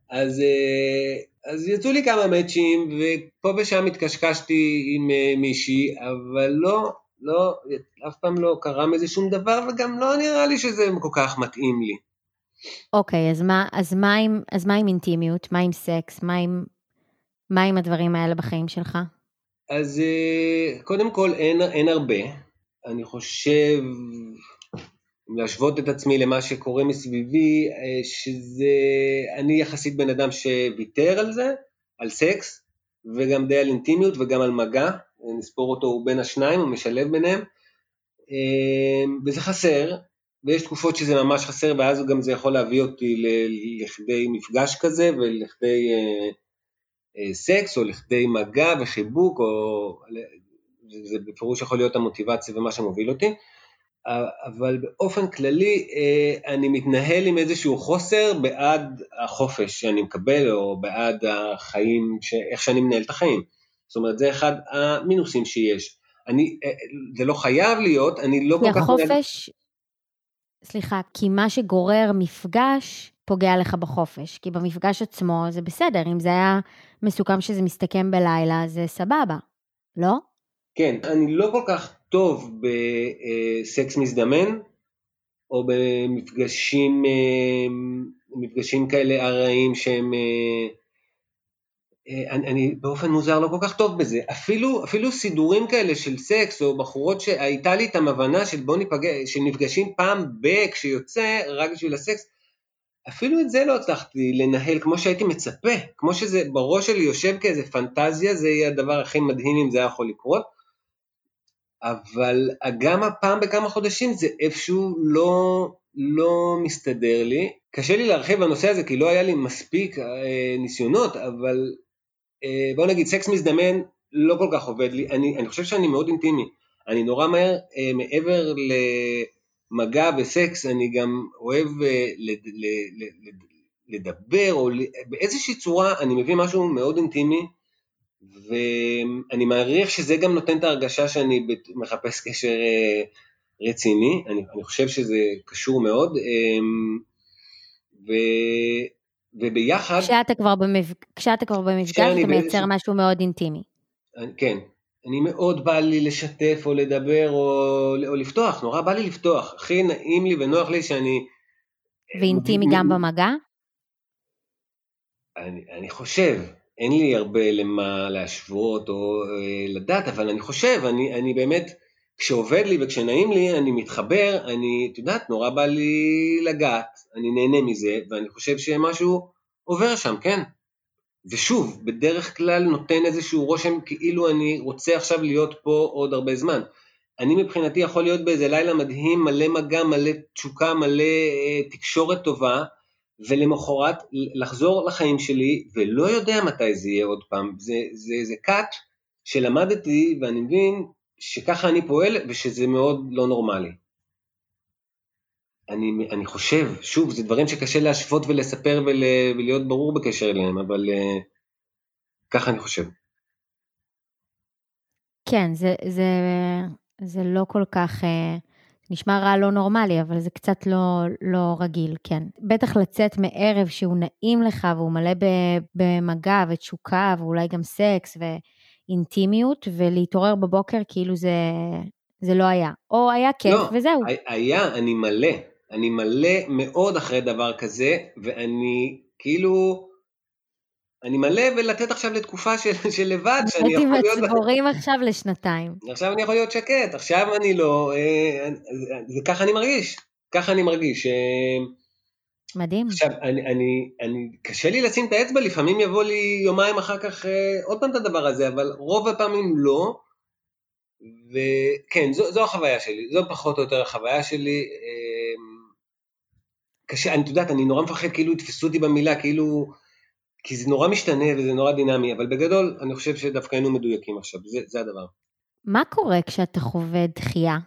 C: אז, אה, אז יצאו לי כמה מאצ'ים, ופה ושם התקשקשתי עם אה, מישהי, אבל לא, לא, אף פעם לא קרה מזה שום דבר, וגם לא נראה לי שזה כל כך מתאים לי.
B: אוקיי, אז מה, אז מה, עם, אז מה עם אינטימיות? מה עם סקס? מה עם, מה עם הדברים האלה בחיים שלך?
C: אז אה, קודם כל אין, אין הרבה. אני חושב להשוות את עצמי למה שקורה מסביבי, אה, שזה, אני יחסית בן אדם שוויתר על זה, על סקס, וגם די על אינטימיות וגם על מגע, נספור אותו הוא בין השניים, הוא משלב ביניהם, וזה חסר, ויש תקופות שזה ממש חסר, ואז גם זה יכול להביא אותי לכדי מפגש כזה ולכדי אה, אה, סקס, או לכדי מגע וחיבוק, או זה בפירוש יכול להיות המוטיבציה ומה שמוביל אותי. אבל באופן כללי אה, אני מתנהל עם איזשהו חוסר בעד החופש שאני מקבל או בעד החיים, איך שאני מנהל את החיים. זאת אומרת זה אחד המינוסים שיש. אני, אה, זה לא חייב להיות, אני לא כל כך...
B: כי החופש, סליחה, כי מה שגורר מפגש פוגע לך בחופש, כי במפגש עצמו זה בסדר, אם זה היה מסוכם שזה מסתכם בלילה, זה סבבה, לא?
C: כן, אני לא כל כך טוב בסקס מזדמן, או במפגשים אה, מפגשים כאלה ארעיים שהם... אה, אני, אני באופן מוזר לא כל כך טוב בזה. אפילו, אפילו סידורים כאלה של סקס, או בחורות שהייתה לי איתם הבנה של בוא ניפגש, שנפגשים פעם ב... כשיוצא, רק בשביל הסקס, אפילו את זה לא הצלחתי לנהל כמו שהייתי מצפה, כמו שזה בראש שלי יושב כאיזה פנטזיה, זה יהיה הדבר הכי מדהים אם זה היה יכול לקרות. אבל גם הפעם בכמה חודשים זה איפשהו לא, לא מסתדר לי. קשה לי להרחיב בנושא הזה כי לא היה לי מספיק אה, ניסיונות, אבל בוא נגיד סקס מזדמן לא כל כך עובד לי, אני, אני חושב שאני מאוד אינטימי, אני נורא מהר, אה, מעבר למגע וסקס, אני גם אוהב אה, לד, לד, לד, לדבר, או באיזושהי צורה אני מביא משהו מאוד אינטימי, ואני מעריך שזה גם נותן את ההרגשה שאני מחפש קשר אה, רציני, אני, אני חושב שזה קשור מאוד, ו, וביחד...
B: כשאתה כבר, במפ... כשאתה כבר במפגש אתה מייצר משהו מאוד אינטימי.
C: כן, אני מאוד בא לי לשתף או לדבר או, או לפתוח, נורא בא לי לפתוח, הכי נעים לי ונוח לי שאני...
B: ואינטימי גם במגע?
C: אני, אני חושב, אין לי הרבה למה להשוות או אה, לדעת, אבל אני חושב, אני, אני באמת, כשעובד לי וכשנעים לי, אני מתחבר, אני, את יודעת, נורא בא לי לגעת, אני נהנה מזה, ואני חושב שמשהו עובר שם, כן. ושוב, בדרך כלל נותן איזשהו רושם כאילו אני רוצה עכשיו להיות פה עוד הרבה זמן. אני מבחינתי יכול להיות באיזה לילה מדהים, מלא מגע, מלא תשוקה, מלא אה, תקשורת טובה, ולמחרת לחזור לחיים שלי, ולא יודע מתי זה יהיה עוד פעם. זה, זה, קאט שלמדתי, ואני מבין שככה אני פועל, ושזה מאוד לא נורמלי. אני, אני חושב, שוב, זה דברים שקשה להשוות ולספר ול, ולהיות ברור בקשר אליהם, אבל uh, ככה אני חושב.
B: כן, זה, זה, זה לא כל כך, uh, נשמע רע לא נורמלי, אבל זה קצת לא, לא רגיל, כן. בטח לצאת מערב שהוא נעים לך והוא מלא במגע ותשוקה ואולי גם סקס ואינטימיות, ולהתעורר בבוקר כאילו זה, זה לא היה. או היה כיף לא, וזהו.
C: היה, אני מלא. אני מלא מאוד אחרי דבר כזה, ואני כאילו, אני מלא ולתת עכשיו לתקופה של, של לבד, שאני
B: יכול להיות... הייתי מצבורים עכשיו לשנתיים.
C: עכשיו אני יכול להיות שקט, עכשיו אני לא... אה, זה ככה אני מרגיש, ככה אני מרגיש. אה,
B: מדהים.
C: עכשיו, אני, אני, אני, קשה לי לשים את האצבע, לפעמים יבוא לי יומיים אחר כך אה, עוד פעם את הדבר הזה, אבל רוב הפעמים לא. וכן, זו, זו החוויה שלי, זו פחות או יותר החוויה שלי. קשה, אני, את יודעת, אני נורא מפחד כאילו יתפסו אותי במילה, כאילו, כי זה נורא משתנה וזה נורא דינמי, אבל בגדול, אני חושב שדווקא היינו מדויקים עכשיו, זה, זה הדבר.
B: מה קורה כשאתה חווה דחייה?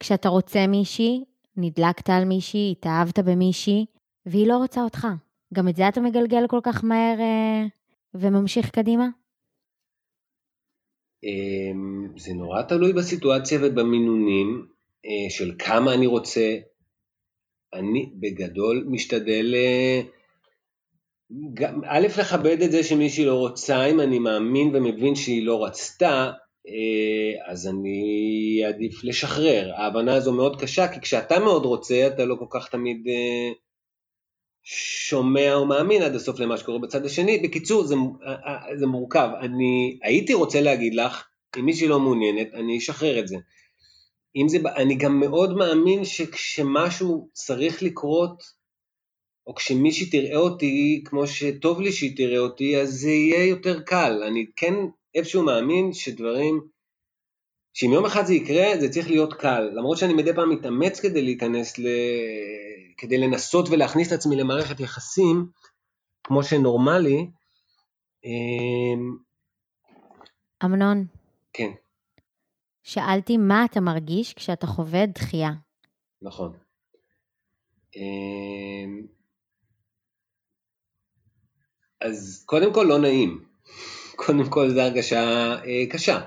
B: כשאתה רוצה מישהי, נדלקת על מישהי, התאהבת במישהי, והיא לא רוצה אותך. גם את זה אתה מגלגל כל כך מהר אה, וממשיך קדימה?
C: אמ, זה נורא תלוי בסיטואציה ובמינונים אה, של כמה אני רוצה, אני בגדול משתדל אה, גם, א', לכבד את זה שמישהי לא רוצה, אם אני מאמין ומבין שהיא לא רצתה, אה, אז אני אעדיף לשחרר. ההבנה הזו מאוד קשה, כי כשאתה מאוד רוצה, אתה לא כל כך תמיד אה, שומע או מאמין עד הסוף למה שקורה בצד השני. בקיצור, זה, זה מורכב. אני הייתי רוצה להגיד לך, אם מישהי לא מעוניינת, אני אשחרר את זה. אם זה, אני גם מאוד מאמין שכשמשהו צריך לקרות, או כשמישהי תראה אותי כמו שטוב לי שהיא תראה אותי, אז זה יהיה יותר קל. אני כן איפשהו מאמין שדברים, שאם יום אחד זה יקרה, זה צריך להיות קל. למרות שאני מדי פעם מתאמץ כדי להיכנס, ל... כדי לנסות ולהכניס את עצמי למערכת יחסים, כמו שנורמלי. אמ,
B: אמנון.
C: כן.
B: שאלתי מה אתה מרגיש כשאתה חווה דחייה.
C: נכון. אמ, אז קודם כל לא נעים. קודם כל זו הרגשה אה, קשה.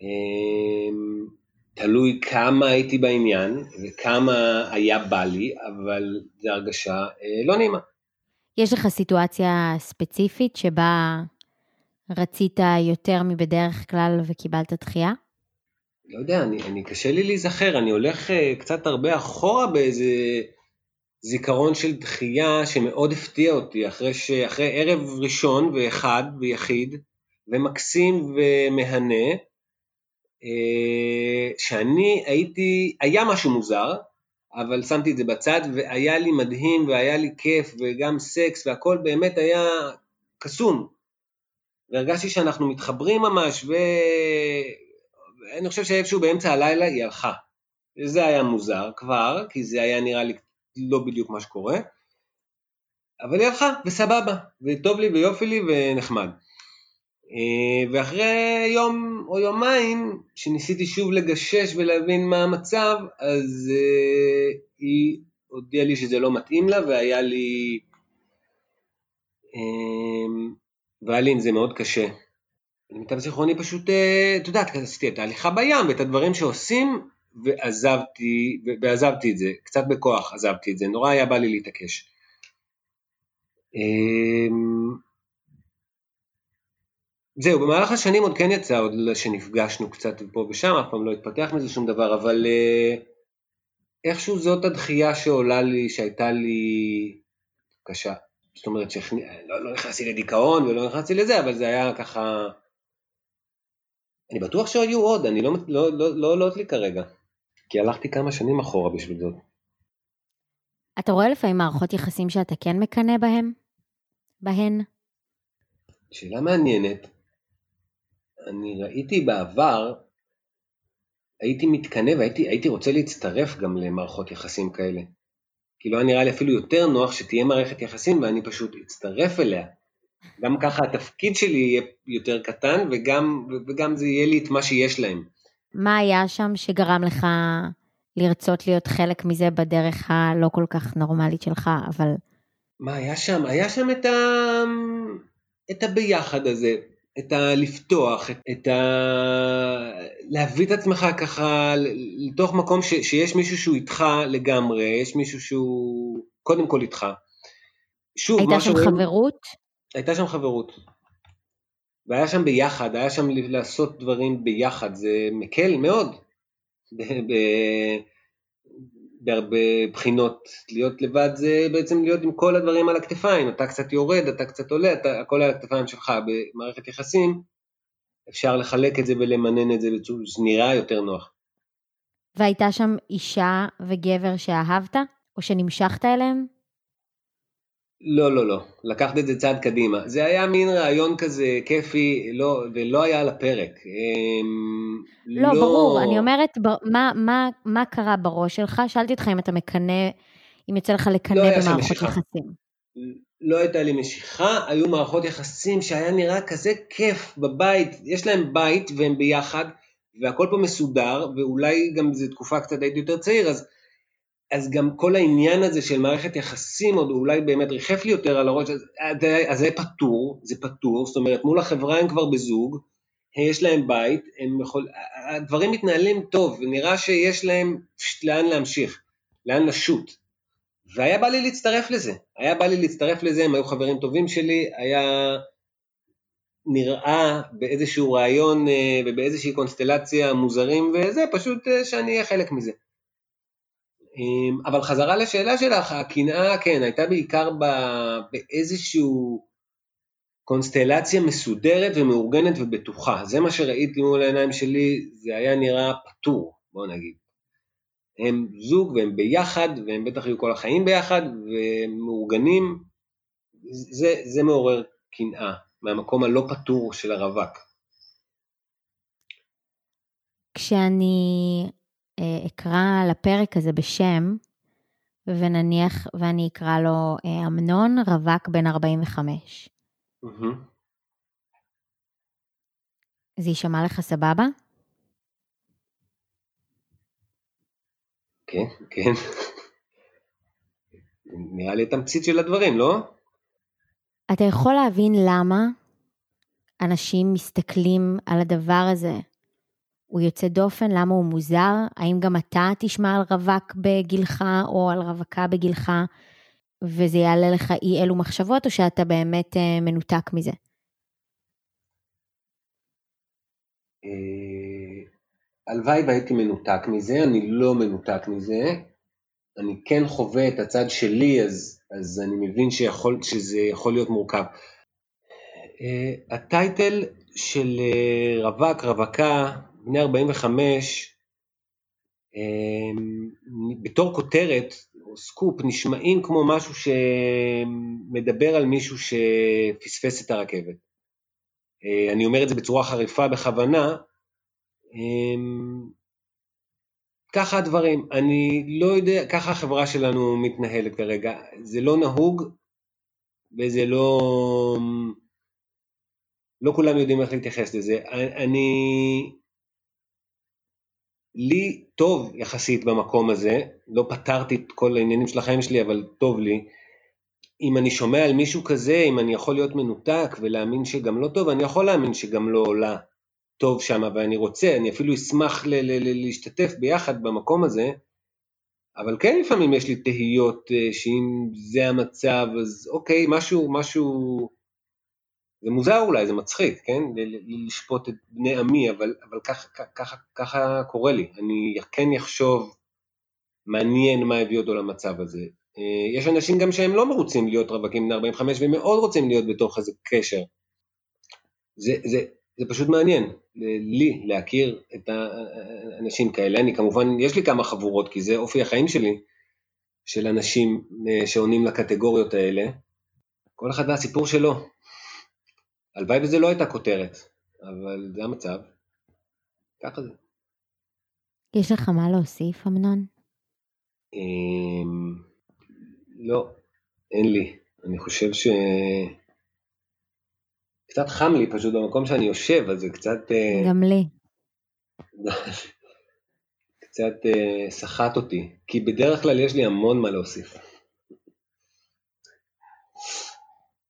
C: אמ, תלוי כמה הייתי בעניין וכמה היה בא לי, אבל זו הרגשה אה, לא נעימה.
B: יש לך סיטואציה ספציפית שבה רצית יותר מבדרך כלל וקיבלת דחייה?
C: לא יודע, אני, אני קשה לי להיזכר, אני הולך uh, קצת הרבה אחורה באיזה זיכרון של דחייה שמאוד הפתיע אותי, אחרי, ש, אחרי ערב ראשון ואחד ויחיד ומקסים ומהנה, uh, שאני הייתי, היה משהו מוזר, אבל שמתי את זה בצד והיה לי מדהים והיה לי כיף וגם סקס והכל באמת היה קסום. והרגשתי שאנחנו מתחברים ממש, ואני חושב שאיפשהו באמצע הלילה היא הלכה. זה היה מוזר כבר, כי זה היה נראה לי לא בדיוק מה שקורה, אבל היא הלכה, וסבבה, וטוב לי ויופי לי ונחמד. אה, ואחרי יום או יומיים, שניסיתי שוב לגשש ולהבין מה המצב, אז uh, היא הודיעה לי שזה לא מתאים לה, והיה לי... Um, והיה לי עם זה מאוד קשה. למיטב זיכרוני פשוט, אה, את יודעת, עשיתי את ההליכה בים ואת הדברים שעושים, ועזבתי, ועזבתי את זה, קצת בכוח עזבתי את זה, נורא היה בא לי להתעקש. אמ, זהו, במהלך השנים עוד כן יצא, עוד שנפגשנו קצת פה ושם, אף פעם לא התפתח מזה שום דבר, אבל אה, איכשהו זאת הדחייה שעולה לי, שהייתה לי קשה. זאת אומרת שלא לא נכנסתי לדיכאון ולא נכנסתי לזה, אבל זה היה ככה... אני בטוח שהיו עוד, אני לא עולות לא, לא, לא, לא לי כרגע, כי הלכתי כמה שנים אחורה בשביל זאת.
B: אתה רואה לפעמים מערכות יחסים שאתה כן מקנא בהם? בהן?
C: שאלה מעניינת. אני ראיתי בעבר, הייתי מתקנא והייתי רוצה להצטרף גם למערכות יחסים כאלה. כאילו היה נראה לי אפילו יותר נוח שתהיה מערכת יחסים ואני פשוט אצטרף אליה. גם ככה התפקיד שלי יהיה יותר קטן וגם, וגם זה יהיה לי את מה שיש להם.
B: מה היה שם שגרם לך לרצות להיות חלק מזה בדרך הלא כל כך נורמלית שלך, אבל...
C: מה היה שם? היה שם את, ה... את הביחד הזה. את הלפתוח, את ה... להביא את עצמך ככה לתוך מקום ש... שיש מישהו שהוא איתך לגמרי, יש מישהו שהוא קודם כל איתך.
B: שוב, הייתה שם שרואים... חברות?
C: הייתה שם חברות. והיה שם ביחד, היה שם לעשות דברים ביחד, זה מקל מאוד. בהרבה בחינות. להיות לבד זה בעצם להיות עם כל הדברים על הכתפיים, אתה קצת יורד, אתה קצת עולה, אתה, הכל על הכתפיים שלך. במערכת יחסים אפשר לחלק את זה ולמנן את זה בצורה שנראה יותר נוח.
B: והייתה שם אישה וגבר שאהבת, או שנמשכת אליהם?
C: לא, לא, לא. לקחת את זה צעד קדימה. זה היה מין רעיון כזה כיפי, לא, ולא היה על הפרק. אמ,
B: לא, לא, ברור. אני אומרת, מה, מה, מה קרה בראש שלך? שאלתי אותך אם אתה מקנא, אם יוצא לך לקנא לא במערכות יחסים.
C: לא הייתה לי משיכה, היו מערכות יחסים שהיה נראה כזה כיף בבית, יש להם בית והם ביחד, והכל פה מסודר, ואולי גם זו תקופה קצת הייתי יותר צעיר, אז אז גם כל העניין הזה של מערכת יחסים עוד אולי באמת ריחף לי יותר על הראש, אז, אז זה פטור, זה פטור, זאת אומרת מול החברה הם כבר בזוג, יש להם בית, הם יכול, הדברים מתנהלים טוב, ונראה שיש להם לאן להמשיך, לאן לשוט. והיה בא לי להצטרף לזה, היה בא לי להצטרף לזה, הם היו חברים טובים שלי, היה נראה באיזשהו רעיון אה, ובאיזושהי קונסטלציה מוזרים, וזה פשוט אה, שאני אהיה חלק מזה. אמ, אבל חזרה לשאלה שלך, הקנאה, כן, הייתה בעיקר באיזשהו קונסטלציה מסודרת ומאורגנת ובטוחה. זה מה שראיתי מול העיניים שלי, זה היה נראה פתור. בוא נגיד. הם זוג והם ביחד, והם בטח יהיו כל החיים ביחד, והם מאורגנים, זה, זה מעורר קנאה, מהמקום הלא פתור של הרווק.
B: כשאני אקרא לפרק הזה בשם, ונניח, ואני אקרא לו אה, אמנון רווק בן 45. Mm-hmm. זה יישמע לך סבבה?
C: כן, כן. נראה לי תמצית של הדברים, לא?
B: אתה יכול להבין למה אנשים מסתכלים על הדבר הזה הוא יוצא דופן, למה הוא מוזר, האם גם אתה תשמע על רווק בגילך או על רווקה בגילך וזה יעלה לך אי אלו מחשבות, או שאתה באמת אה, מנותק מזה?
C: אה, הלוואי והייתי מנותק מזה, אני לא מנותק מזה. אני כן חווה את הצד שלי, אז, אז אני מבין שיכול, שזה יכול להיות מורכב. Uh, הטייטל של uh, רווק, רווקה, בני 45, אמ, בתור כותרת או סקופ נשמעים כמו משהו שמדבר על מישהו שפספס את הרכבת. אה, אני אומר את זה בצורה חריפה בכוונה. אמ, ככה הדברים, אני לא יודע, ככה החברה שלנו מתנהלת כרגע, זה לא נהוג וזה לא, לא כולם יודעים איך להתייחס לזה. אני, לי טוב יחסית במקום הזה, לא פתרתי את כל העניינים של החיים שלי, אבל טוב לי. אם אני שומע על מישהו כזה, אם אני יכול להיות מנותק ולהאמין שגם לא טוב, אני יכול להאמין שגם לא עולה טוב שם, ואני רוצה, אני אפילו אשמח ל- ל- ל- להשתתף ביחד במקום הזה, אבל כן לפעמים יש לי תהיות אה, שאם זה המצב, אז אוקיי, משהו, משהו זה מוזר אולי, זה מצחיק, כן? לשפוט את בני עמי, אבל, אבל ככה, ככה, ככה קורה לי. אני כן אחשוב מעניין מה הביא אותו למצב הזה. אה, יש אנשים גם שהם לא מרוצים להיות רווקים בני 45 ומאוד רוצים להיות בתוך איזה קשר. זה, זה, זה פשוט מעניין, לי להכיר את האנשים כאלה. אני כמובן, יש לי כמה חבורות, כי זה אופי החיים שלי, של אנשים אה, שעונים לקטגוריות האלה. כל אחד והסיפור שלו. הלוואי וזה לא הייתה כותרת, אבל זה המצב. ככה זה.
B: יש לך מה להוסיף, אמנון?
C: אמ, לא, אין לי. אני חושב ש... קצת חם לי פשוט במקום שאני יושב, אז זה קצת...
B: אה, גם לי.
C: קצת uh, סחט אותי, כי בדרך כלל יש לי המון מה להוסיף.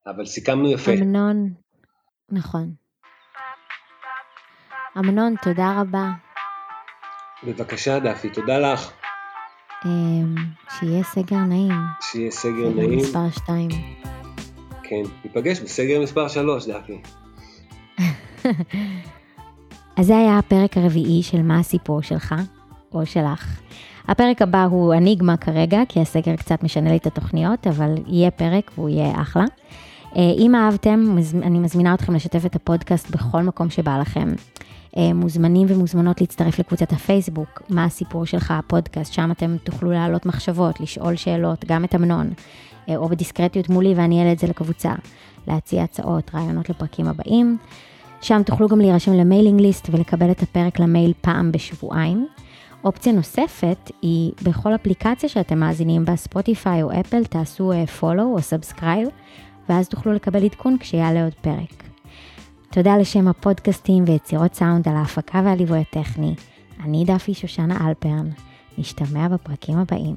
C: אבל סיכמנו יפה.
B: אמנון, נכון. אמנון, תודה רבה.
C: בבקשה, דפי, תודה לך.
B: אמ, שיהיה סגר נעים.
C: שיהיה סגר נעים.
B: סגר מספר 2.
C: כן, ניפגש בסגר מספר 3, דפי.
B: אז זה היה הפרק הרביעי של מה הסיפור שלך, או שלך. הפרק הבא הוא אניגמה כרגע, כי הסגר קצת משנה לי את התוכניות, אבל יהיה פרק והוא יהיה אחלה. אה, אם אהבתם, אני מזמינה אתכם לשתף את הפודקאסט בכל מקום שבא לכם. אה, מוזמנים ומוזמנות להצטרף לקבוצת הפייסבוק, מה הסיפור שלך, הפודקאסט, שם אתם תוכלו להעלות מחשבות, לשאול שאלות, גם את אמנון, אה, או בדיסקרטיות מולי ואני אעלה את זה לקבוצה, להציע הצעות, רעיונות לפרקים הבאים. שם תוכלו גם להירשם ל mailing list ולקבל את הפרק למייל פעם בשבועיים. אופציה נוספת היא בכל אפליקציה שאתם מאזינים בה, Spotify או Apple, תעשו follow או subscribe. ואז תוכלו לקבל עדכון כשיעלה עוד פרק. תודה לשם הפודקאסטים ויצירות סאונד על ההפקה והליווי הטכני. אני דפי שושנה אלפרן. נשתמע בפרקים הבאים.